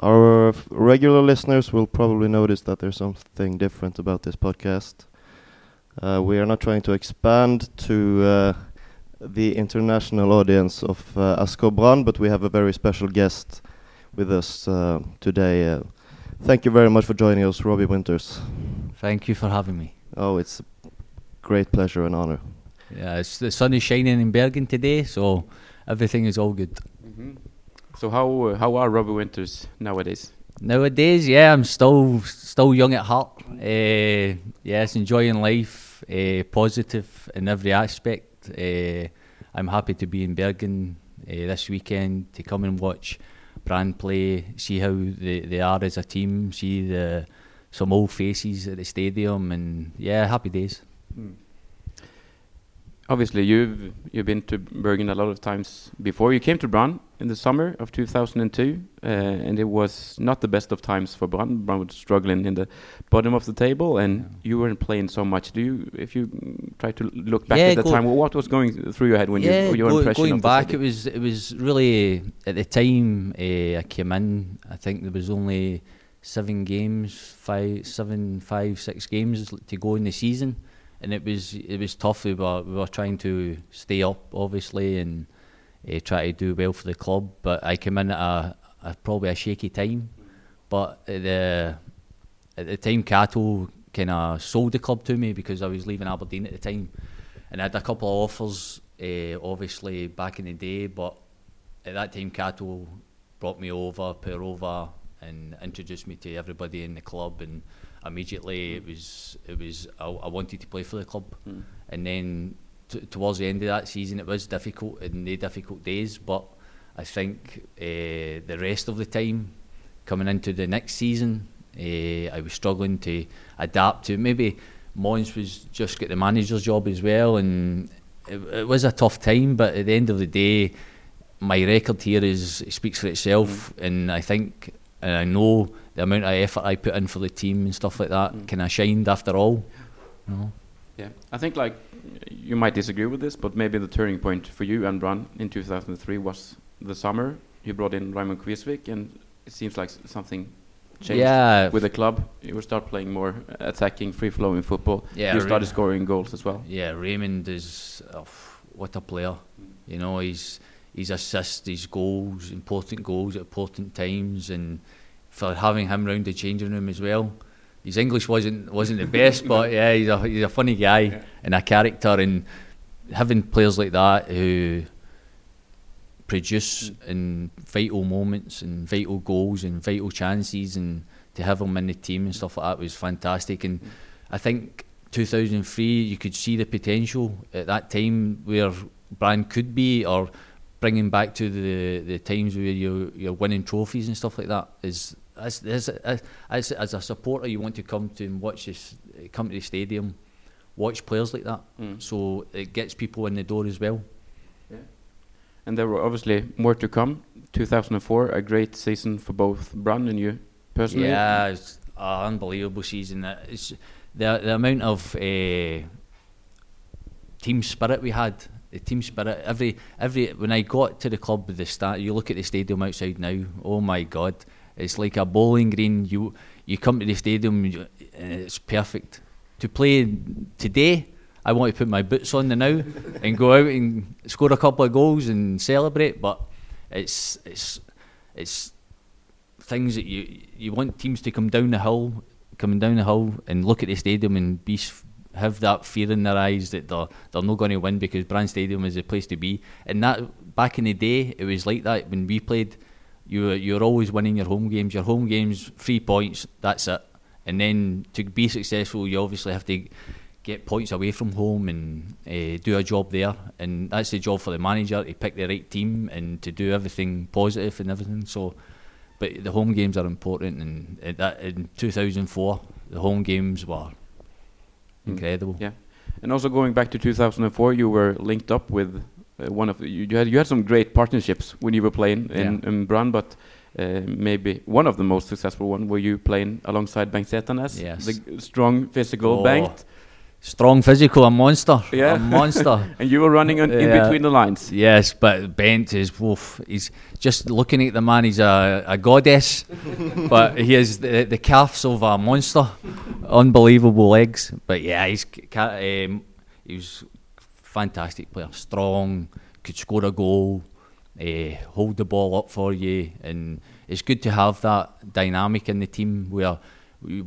Our regular listeners will probably notice that there's something different about this podcast. Uh, we are not trying to expand to uh, the international audience of uh, Asker Brann, but we have a very special guest with us uh, today. Uh, thank you very much for joining us, Robbie Winters. Thank you for having me. Oh, it's a great pleasure and honor. Yeah, it's, the sun is shining in Bergen today, so everything is all good. So how uh, how are Robbie Winters nowadays? Nowadays, yeah, I'm still still young at heart. Uh, yes, enjoying life, uh, positive in every aspect. Uh, I'm happy to be in Bergen uh, this weekend to come and watch Brann play, see how they, they are as a team, see the some old faces at the stadium, and yeah, happy days. Mm. Obviously, you've you've been to Bergen a lot of times before. You came to Brann in the summer of 2002, uh, and it was not the best of times for Brann. Brann was struggling in the bottom of the table, and yeah. you weren't playing so much. Do you, if you try to look back yeah, at the time, what was going through your head when yeah, you your go, impression going back? It was it was really at the time uh, I came in. I think there was only seven games, five, seven, five, six games to go in the season and it was it was tough. We were we were trying to stay up, obviously, and uh, try to do well for the club. But I came in at a, a probably a shaky time. But at the at the time, Cato kind of sold the club to me because I was leaving Aberdeen at the time, and I had a couple of offers, uh, obviously back in the day. But at that time, Cato brought me over, put over, and introduced me to everybody in the club and immediately it was it was I, I wanted to play for the club, mm. and then t- towards the end of that season it was difficult in the difficult days, but I think uh, the rest of the time coming into the next season, uh, I was struggling to adapt to maybe. Mons was just get the manager's job as well, and it, it was a tough time. But at the end of the day, my record here is speaks for itself, mm. and I think and I know the amount of effort I put in for the team and stuff like that mm. kind of shined after all. You know? Yeah, I think like you might disagree with this, but maybe the turning point for you and Brann in 2003 was the summer. You brought in Raymond Kvisvik, and it seems like something changed yeah. with the club. You start playing more attacking, free flowing football. Yeah, you started scoring goals as well. Yeah, Raymond is oh, what a player. Mm. You know, he's his assists, his goals, important goals at important times, and for having him round the changing room as well. His English wasn't wasn't the best, but yeah, he's a he's a funny guy yeah. and a character, and having players like that who produce in vital moments and vital goals and vital chances, and to have him in the team and stuff like that was fantastic. And. I think 2003, you could see the potential at that time where Brann could be, or bringing back to the the times where you're you're winning trophies and stuff like that is as, as, as, as a supporter, you want to come to and watch this, come to the stadium, watch players like that. Mm. So it gets people in the door as well. Yeah. And there were obviously more to come. 2004, a great season for both Brann and you personally. Yeah, it's an unbelievable season. It's the the amount of uh, team spirit we had. The team spirit. Every every when I got to the club with the start, you look at the stadium outside now. Oh my God! It's like a bowling green. You you come to the stadium, and eh, it's perfect. To play today, I want to put my boots on the now and go out and score a couple of goals and celebrate. But it's it's it's things that you you want teams to come down the hill, coming down the hill and look at the stadium and be have that fear in their eyes that they're they're not going to win because Brann Stadium is the place to be. And that back in the day, it was like that when we played you you're always winning your home games. Your home games, three points, that's it. And then to be successful, you obviously have to get points away from home and uh, do a job there. And that's the job for the manager to pick the right team and to do everything positive and everything. So, but the home games are important. And that in 2004, the home games were mm. incredible. Yeah, and also going back to 2004, you were linked up with uh, one of you, you, had you had some great partnerships when you were playing in, yeah. in Brann, but uh, maybe one of the most successful one were you playing alongside Bengt Sæternes, yes. the strong physical oh, Bengt. strong, physical, a monster, Yeah. a monster. And you were running on, in Yeah. between the lines. Yes, but Bengt is woof. He's just looking at the man. He's a, a goddess, but he has the, the calves of a monster. Unbelievable legs. But yeah, he's um, he was fantastic player. Strong, could score a goal, uh, hold the ball up for you, and it's good to have that dynamic in the team where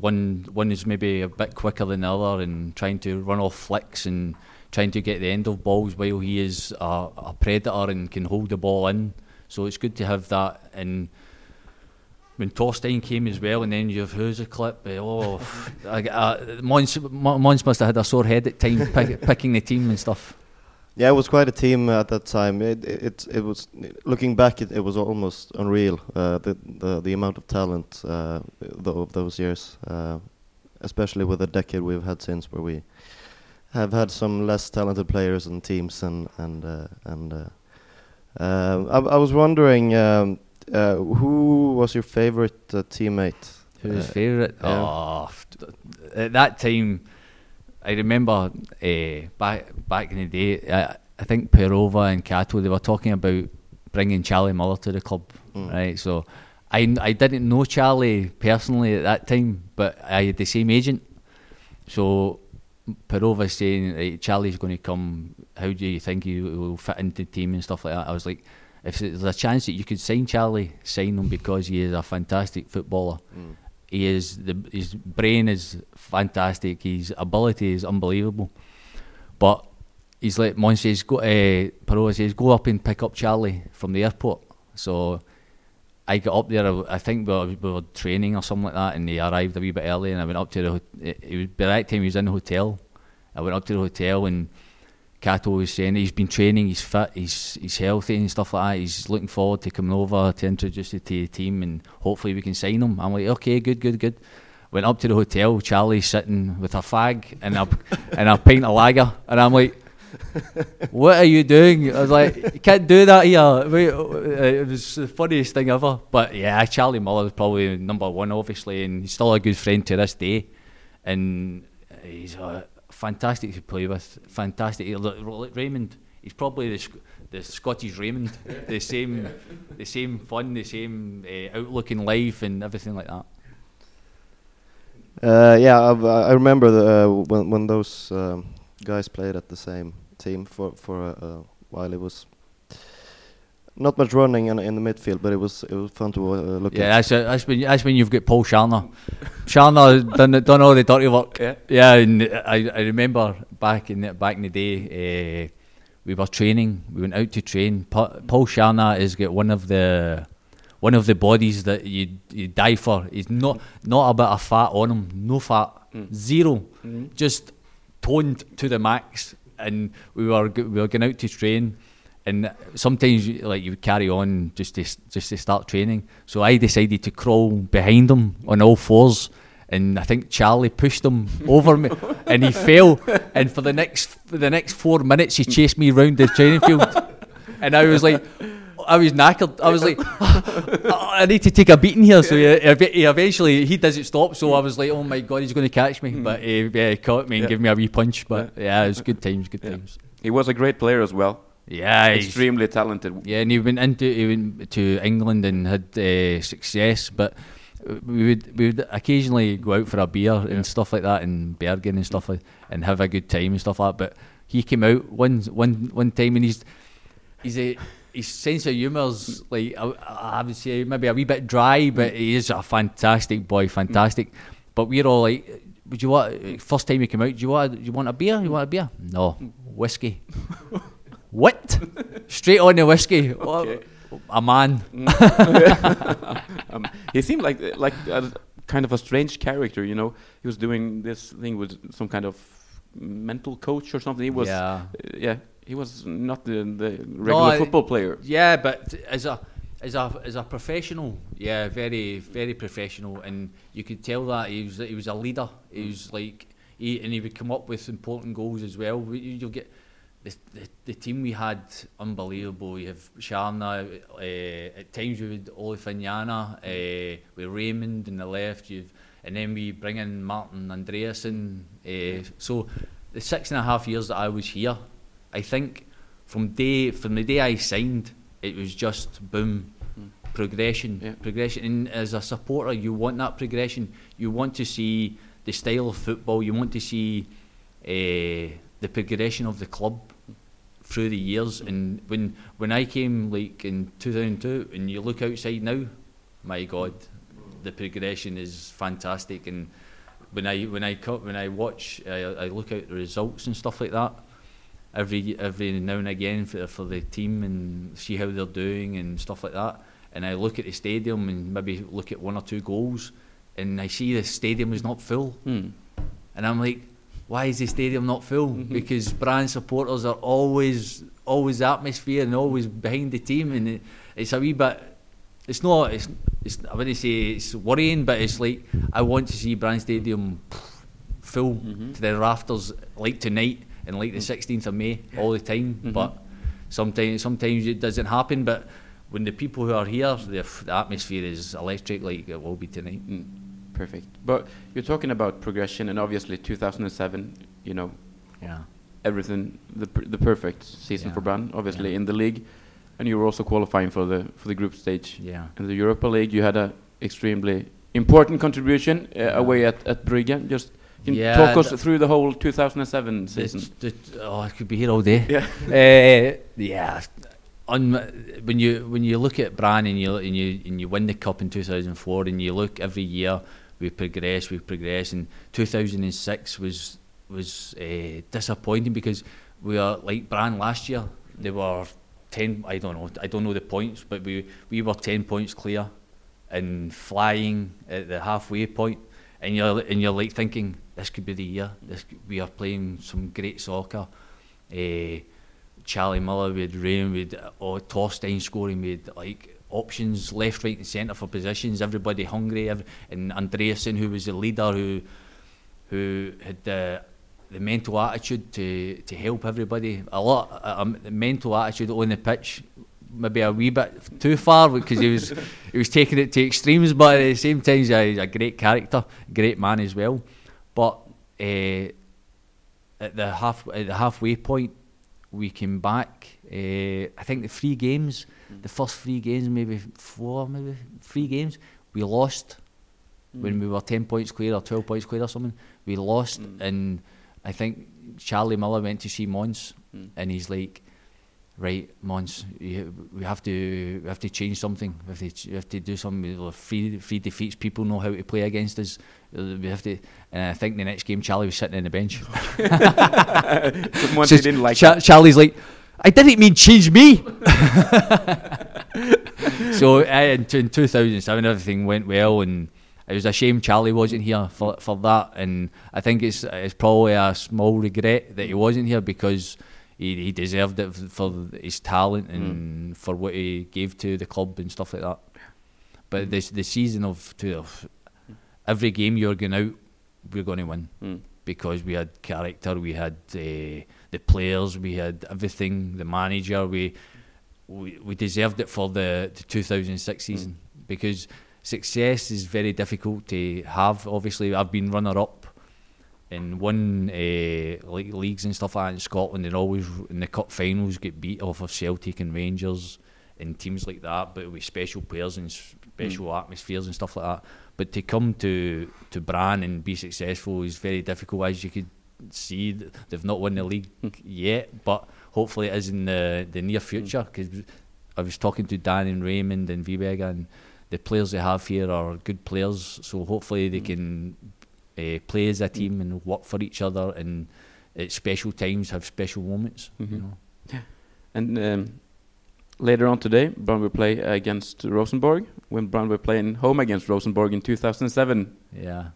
one one is maybe a bit quicker than the other and trying to run off flicks and trying to get the end of balls while he is a, a predator and can hold the ball in. So it's good to have that. And when Torstein came as well, and then you have who's a clip. eh, Oh, Mons, Mons must have had a sore head at times pick, picking the team and stuff. Yeah, it was quite a team at that time. It it it, was looking back, it, it was almost unreal. Uh, the, the the amount of talent uh, of those years, uh, especially with the decade we've had since, where we have had some less talented players and teams, and and uh, and. Uh, uh, I, I was wondering, um, uh, who was your favorite uh, teammate? Who's favourite? yeah. Oh, at that time, I remember uh, back back in the day. I, I think Per-Ove and Cato they were talking about bringing Charlie Miller to the club, Mm. right? So I I didn't know Charlie personally at that time, but I had the same agent. So Per-Ove saying right, Charlie's going to come. How do you think he will fit into the team and stuff like that? I was like, if there's a chance that you could sign Charlie, sign him because he is a fantastic footballer. Mm. He is the his brain is fantastic. His ability is unbelievable. But he's like Mon says, go. Uh, Perot says, go up and pick up Charlie from the airport. So I got up there. I I think we were, we were training or something like that, and he arrived a wee bit early. And I went up to the. It, it was by that time he was in the hotel. I went up to the hotel and. Cato was saying he's been training, he's fit, he's he's healthy and stuff like that. He's looking forward to coming over to introduce you to the team and hopefully we can sign him. I'm like, okay, good, good, good. Went up to the hotel. Charlie's sitting with a fag and a and a pint of lager, and I'm like, "What are you doing?" I was like, "You can't do that here." Uh, It was the funniest thing ever. But yeah, Charlie Miller is probably number one, obviously, and he's still a good friend to this day. And he's fantastic to play with. Fantastic. Raymond, he's probably the, the Scottish Raymond. The same, the same fun, the same uh, outlook in life, and everything like that. Uh, yeah, I've, I remember the, uh, when when those um, guys played at the same team for for a, a while. It was not much running in, in the midfield, but it was it was fun to uh, look Yeah, at. that's, uh, that's when that's when you've got Paul Scharner. Scharner done the- done all the dirty work. Yeah. Yeah, and I, I remember back in the, back in the day, uh, we were training. We went out to train. Pa- Paul Scharner is got one of the one of the bodies that you you die for. He's not not a bit of fat on him. No fat, Mm. zero, Mhm. just toned to the max. And we were we were going out to train. And sometimes, you- like you would carry on just to just to start training. So I decided to crawl behind him on all fours, and I think Charlie pushed him over me, and he fell. And for the next for the next four minutes, he chased me round the training field, and I was like, I was knackered. I was like, I need to take a beating here. So he, he eventually he doesn't stop. So I was like, oh my god, he's going to catch me. Hmm. But he, yeah, he caught me and Yeah. gave me a wee punch. But yeah, it was good times, good Yeah. times. He was a great player as well. Yeah, he's- Extremely talented. yeah, and he went into he went to England and had uh, success, but we would we would occasionally go out for a beer Yeah. and stuff like that in Bergen and stuff like, and have a good time and stuff like that. But he came out one one one time and he's he's a his sense of humour's like I, I would say maybe a wee bit dry, but mm. he is a fantastic boy, fantastic. Mm. But we're all like, would you want first time you came out? Do you want do you want a beer? You mm. want a beer? No, whiskey. what? Straight on the whiskey. Okay. A man. um, he seemed like like a, kind of a strange character, you know. He was doing this thing with some kind of mental coach or something. He was, yeah. uh, yeah, he was not the, the regular I- football player. Yeah, but as a as a as a professional, yeah, very very professional, and you could tell that he was he was a leader. He was like he and he would come up with important goals as well. You'll get the, the, the team we had unbelievable. You have Scharner, uh, at times we would Olifignana, uh, with Raymond in the left. You've and then we bring in Martin Andresen. Uh, so the six and a half years that I was here, I think from day from the day I signed, it was just boom, Mm. progression, Yeah. progression. And as a supporter, you want that progression. You want to see the style of football. You want to see uh, the progression of the club through the years. And when when I came like in 2002, and you look outside now, my God, the progression is fantastic. And when I when I co- when I watch, I, I look at the results and stuff like that. Every every now and again for for the team and see how they're doing and stuff like that. And I look at the stadium and maybe look at one or two goals, and I see the stadium is not full. Mm. And I'm like, why is the stadium not full? Mhm. Because Brann supporters are always, always atmosphere and always behind the team, and it, it's a wee bit. It's not. It's. It's. I wouldn't say it's worrying, but it's like I want to see Brann Stadium full Mhm. to the rafters, like tonight and like the 16th of May, all the time. Mhm. But sometimes, sometimes it doesn't happen. But when the people who are here, the, the atmosphere is electric, like it will be tonight. Mm, perfect. But you're talking about progression, and obviously 2007, you know, Yeah. everything, the per- the perfect season Yeah. for Brann, obviously Yeah. in the league, and you were also qualifying for the for the group stage Yeah. in the Europa League. You had a extremely important contribution uh, away at at Brugge. Just can Yeah, talk us through the whole 2007 season. The, the, oh, I could be here all day. Yeah. uh, yeah. On when you when you look at Brann and you and you and you win the cup in 2004 and you look every year we progress we progress. And 2006 was was uh, disappointing because we are like Brann last year they were 10 I don't know I don't know the points but we we were 10 points clear and flying at the halfway point. and you're and you're like thinking this could be the year. This we are playing some great soccer. Uh, Charlie Miller with Rain with or Torstein scoring with like options left right and centre for positions. Everybody hungry. And Andresen who was the leader who who had the the mental attitude to to help everybody. A lot um, the mental attitude on the pitch maybe a wee bit too far because he was he was taking it to extremes but at the same time he's a, a great character great man as well. But uh, at the half at the halfway point we came back uh, I think the three games the first three games maybe four maybe three games we lost when we were 10 points clear or 12 points clear or something. We lost Mm. and I think Charlie Miller went to see Mons Mm. and he's like right Mons you, we have to we have to change something. We have to, ch- we have to do something three, three defeats. People know how to play against us. Uh, we have to and I think the next game Charlie was sitting on the bench. Someone So didn't like that. Charlie's like, I didn't mean change me. so in, in 2007, everything went well, and it was a shame Charlie wasn't here for for that. And I think it's it's probably a small regret that he wasn't here because he, he deserved it for his talent and for what he gave to the club and stuff like that. But this the season of two every game you're going out, we're going to win Mm. because we had character, we had uh, the players, we had everything, the manager. We we, we deserved it for the, the 2006 season because success is very difficult to have. Obviously, I've been runner up in one uh, like leagues and stuff like that in Scotland, and always in the cup finals get beat off of Celtic and Rangers and teams like that, but with special players and special atmospheres and stuff like that. But to come to to Brann and be successful is very difficult, as you could see. They've not won the league yet, but hopefully it is in the the near future. Because I was talking to Dan and Raymond and Vibeke, and the players they have here are good players. So hopefully they can uh, play as a team and work for each other, and at special times have special moments. You Mhm. know? And um, later on today, Brann will play against Rosenborg. When Brann will play in home against Rosenborg in 2007, Yeah.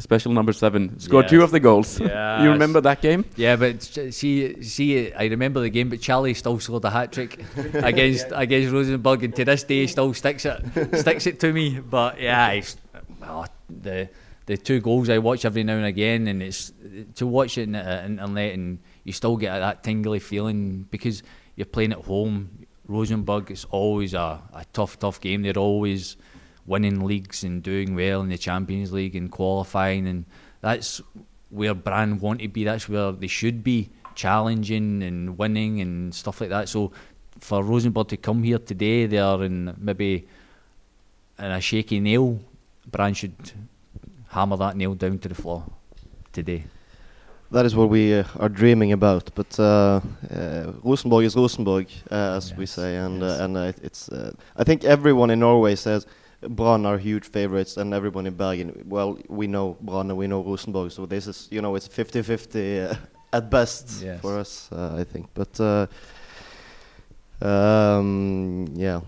Special number seven scored Yes. two of the goals. Yes. you remember that game? Yeah, but see, see, I remember the game, but Charlie still scored a hat trick against against Rosenborg, and to this day he still sticks it sticks it to me. But yeah, it's, well, oh, the the two goals I watch every now and again, and it's to watch it in the internet, and you still get that tingly feeling because you're playing at home. Rosenborg is always a, a tough, tough game. They're always winning leagues and doing well in the Champions League and qualifying, and that's where Brann want to be. That's where they should be, challenging and winning and stuff like that. So for Rosenborg to come here today, they are in maybe in a shaky nail. Brann should hammer that nail down to the floor today. That is what we uh, are dreaming about. But uh, uh, Rosenborg is Rosenborg, uh, as we say, and yes. uh, and uh, it's. Uh, I think everyone in Norway says Brann are huge favorites, and everyone in Bergen. Well, we know Brann and we know Rosenborg, so this is you know it's 50-50 uh, at best Yes. for us, uh, I think. But uh, um, yeah,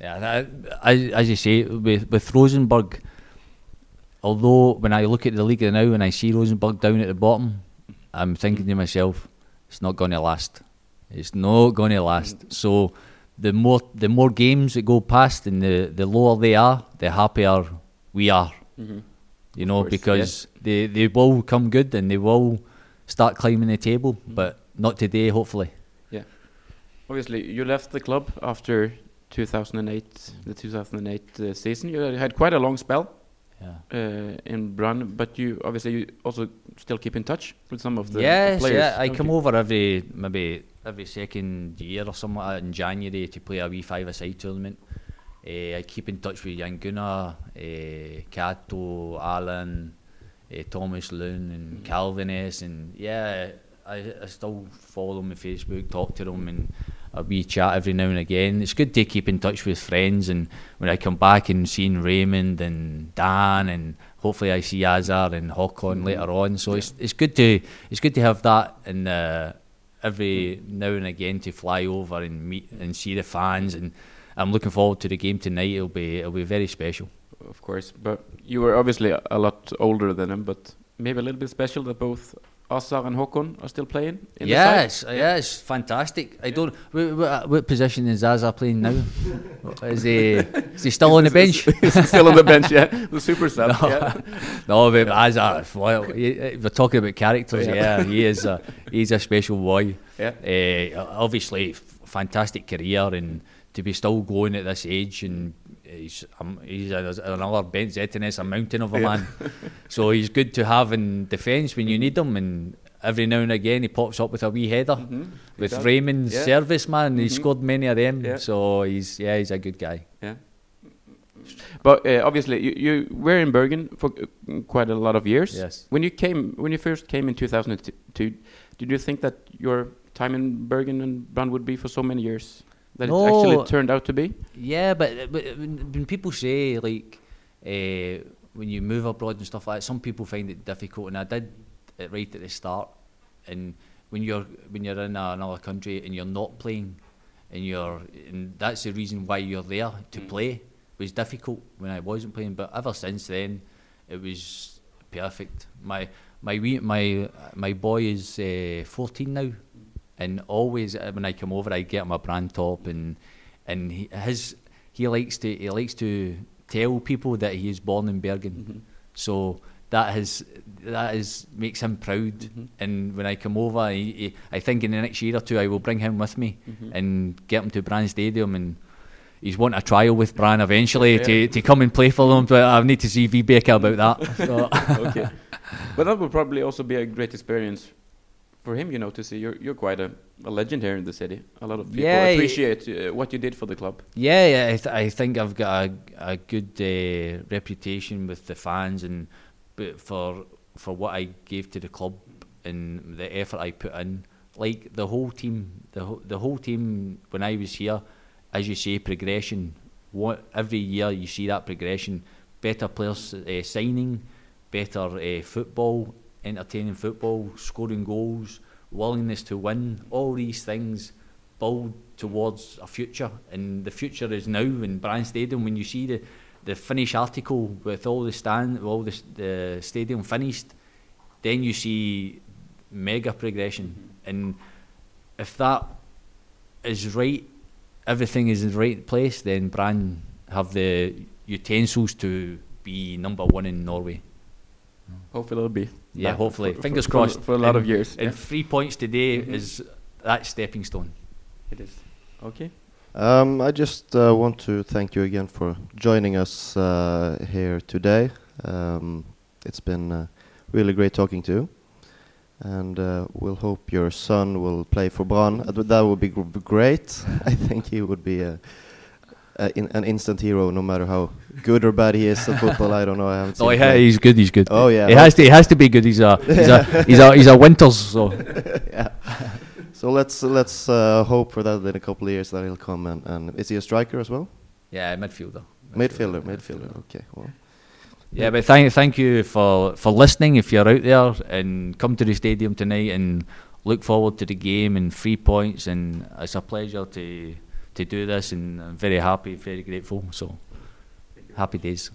Yeah, as, as you say, with, with Rosenborg, although when I look at the league now and I see Rosenborg down at the bottom, I'm thinking to myself, it's not going to last. It's not going to last. So the more the more games that go past and the, the lower they are, the happier we are. Mm-hmm. You know, course, because they, they will come good and they will start climbing the table, Mm-hmm. but not today, hopefully. Yeah. Obviously, you left the club after 2008, the 2008 uh, season. You had quite a long spell Yeah. uh, in Brann, but you obviously you also still keep in touch with some of the, yes, players. yeah. I come you? over every maybe every second year or something like that in January to play a wee five-a-side tournament. Uh, I keep in touch with Jan Gunnar, uh, Kato, Alan, uh, Thomas Loon, and Calvin S. And yeah, I, I still follow them on Facebook, talk to them, and a wee chat every now and again. It's good to keep in touch with friends, and when I come back and seeing Raymond and Dan, and hopefully I see Azar and Håkon later on. So it's it's good to it's good to have that and uh, every now and again to fly over and meet and see the fans and. I'm looking forward to the game tonight. It'll be it'll be very special. of course. But you were obviously a, lot older than him, but maybe a little bit special that both Azar and Håkon are still playing. In yes, yeah, fantastic. I don't. What, what, what position is Zaza playing now? is he is he still on the bench? He's still on the bench, yeah. The super sub, No. yeah. no, but Azar, well, we're talking about characters. Yeah. Yeah, he is. A, he's a special boy. Yeah. Uh, obviously, fantastic career, and to be still going at this age, and he's um, he's a, another Bengt Sæternes, a mountain of a Yeah. man. so he's good to have in defence when you need him, and every now and again he pops up with a wee header. Mhm. With does. Raymond's Yeah. service, man, he Mhm. scored many of them. Yeah. So he's yeah, he's a good guy. Yeah. But uh, obviously, you, you were in Bergen for uh, quite a lot of years. Yes. When you came, when you first came in 2002, did you think that your time in Bergen and Brann would be for so many years? That No. it actually turned out to be? Yeah, but, but when when people say like uh, when you move abroad and stuff like that, some people find it difficult, and I did it right at the start. And when you're when you're in a, another country and you're not playing, and you're and that's the reason why you're there to Mm. play was difficult when I wasn't playing. But ever since then, it was perfect. My my wee, my my boy is uh, 14 now, and always uh, when I come over, I get him a Brann top, and and he, his he likes to he likes to tell people that he is born in Bergen. Mhm. So that has that is makes him proud. Mhm. And when I come over, he, he, I think in the next year or two, I will bring him with me Mhm. and get him to Brann Stadium and. He's wanting a trial with Brann eventually Yeah. to, to come and play for them, but I need to see Vibeke about that. So. okay. But that would probably also be a great experience for him, you know, to see you're, you're quite a, a legend here in the city. A lot of people Yeah, appreciate uh, what you did for the club. Yeah, yeah I, th- I think I've got a, a good uh, reputation with the fans, and but for for what I gave to the club and the effort I put in, like the whole team, the whole, the whole team when I was here, as you say, progression. What every year you see that progression, better players uh, signing, better uh, football, entertaining football, scoring goals, willingness to win. All these things build towards a future, and the future is now in Brann Stadium. When you see the the Finnish article with all the stand, all the, the stadium finished, then you see mega progression. And if that is right, everything is in the right place, then Brann have the utensils to be number one in Norway. Hopefully it'll be. Yeah, hopefully. for- Fingers for, crossed. For, for a lot of years. And yeah. three points today Mhm. is that stepping stone. It is. Okay. Um, I just uh, want to thank you again for joining us uh, here today. Um, it's been uh, really great talking to. You. And uh, we'll hope your son will play for Brann. Uh, that would be gr- great. I think he would be a, a in, an instant hero, no matter how good or bad he is at football. I don't know. I Oh yeah, he's good. He's good. Oh, yeah. He has to. He has to be good. He's a. He's a. He's a. He's a Winters. So yeah. So let's let's uh, hope for that in a couple of years that he'll come and, and is he a striker as well? yeah, midfielder. Midfielder, midfielder. Okay, well, Yeah, but thank thank you for for listening. If you're out there and come to the stadium tonight and look forward to the game and three points, and it's a pleasure to to do this, and I'm very happy, very grateful. So happy days.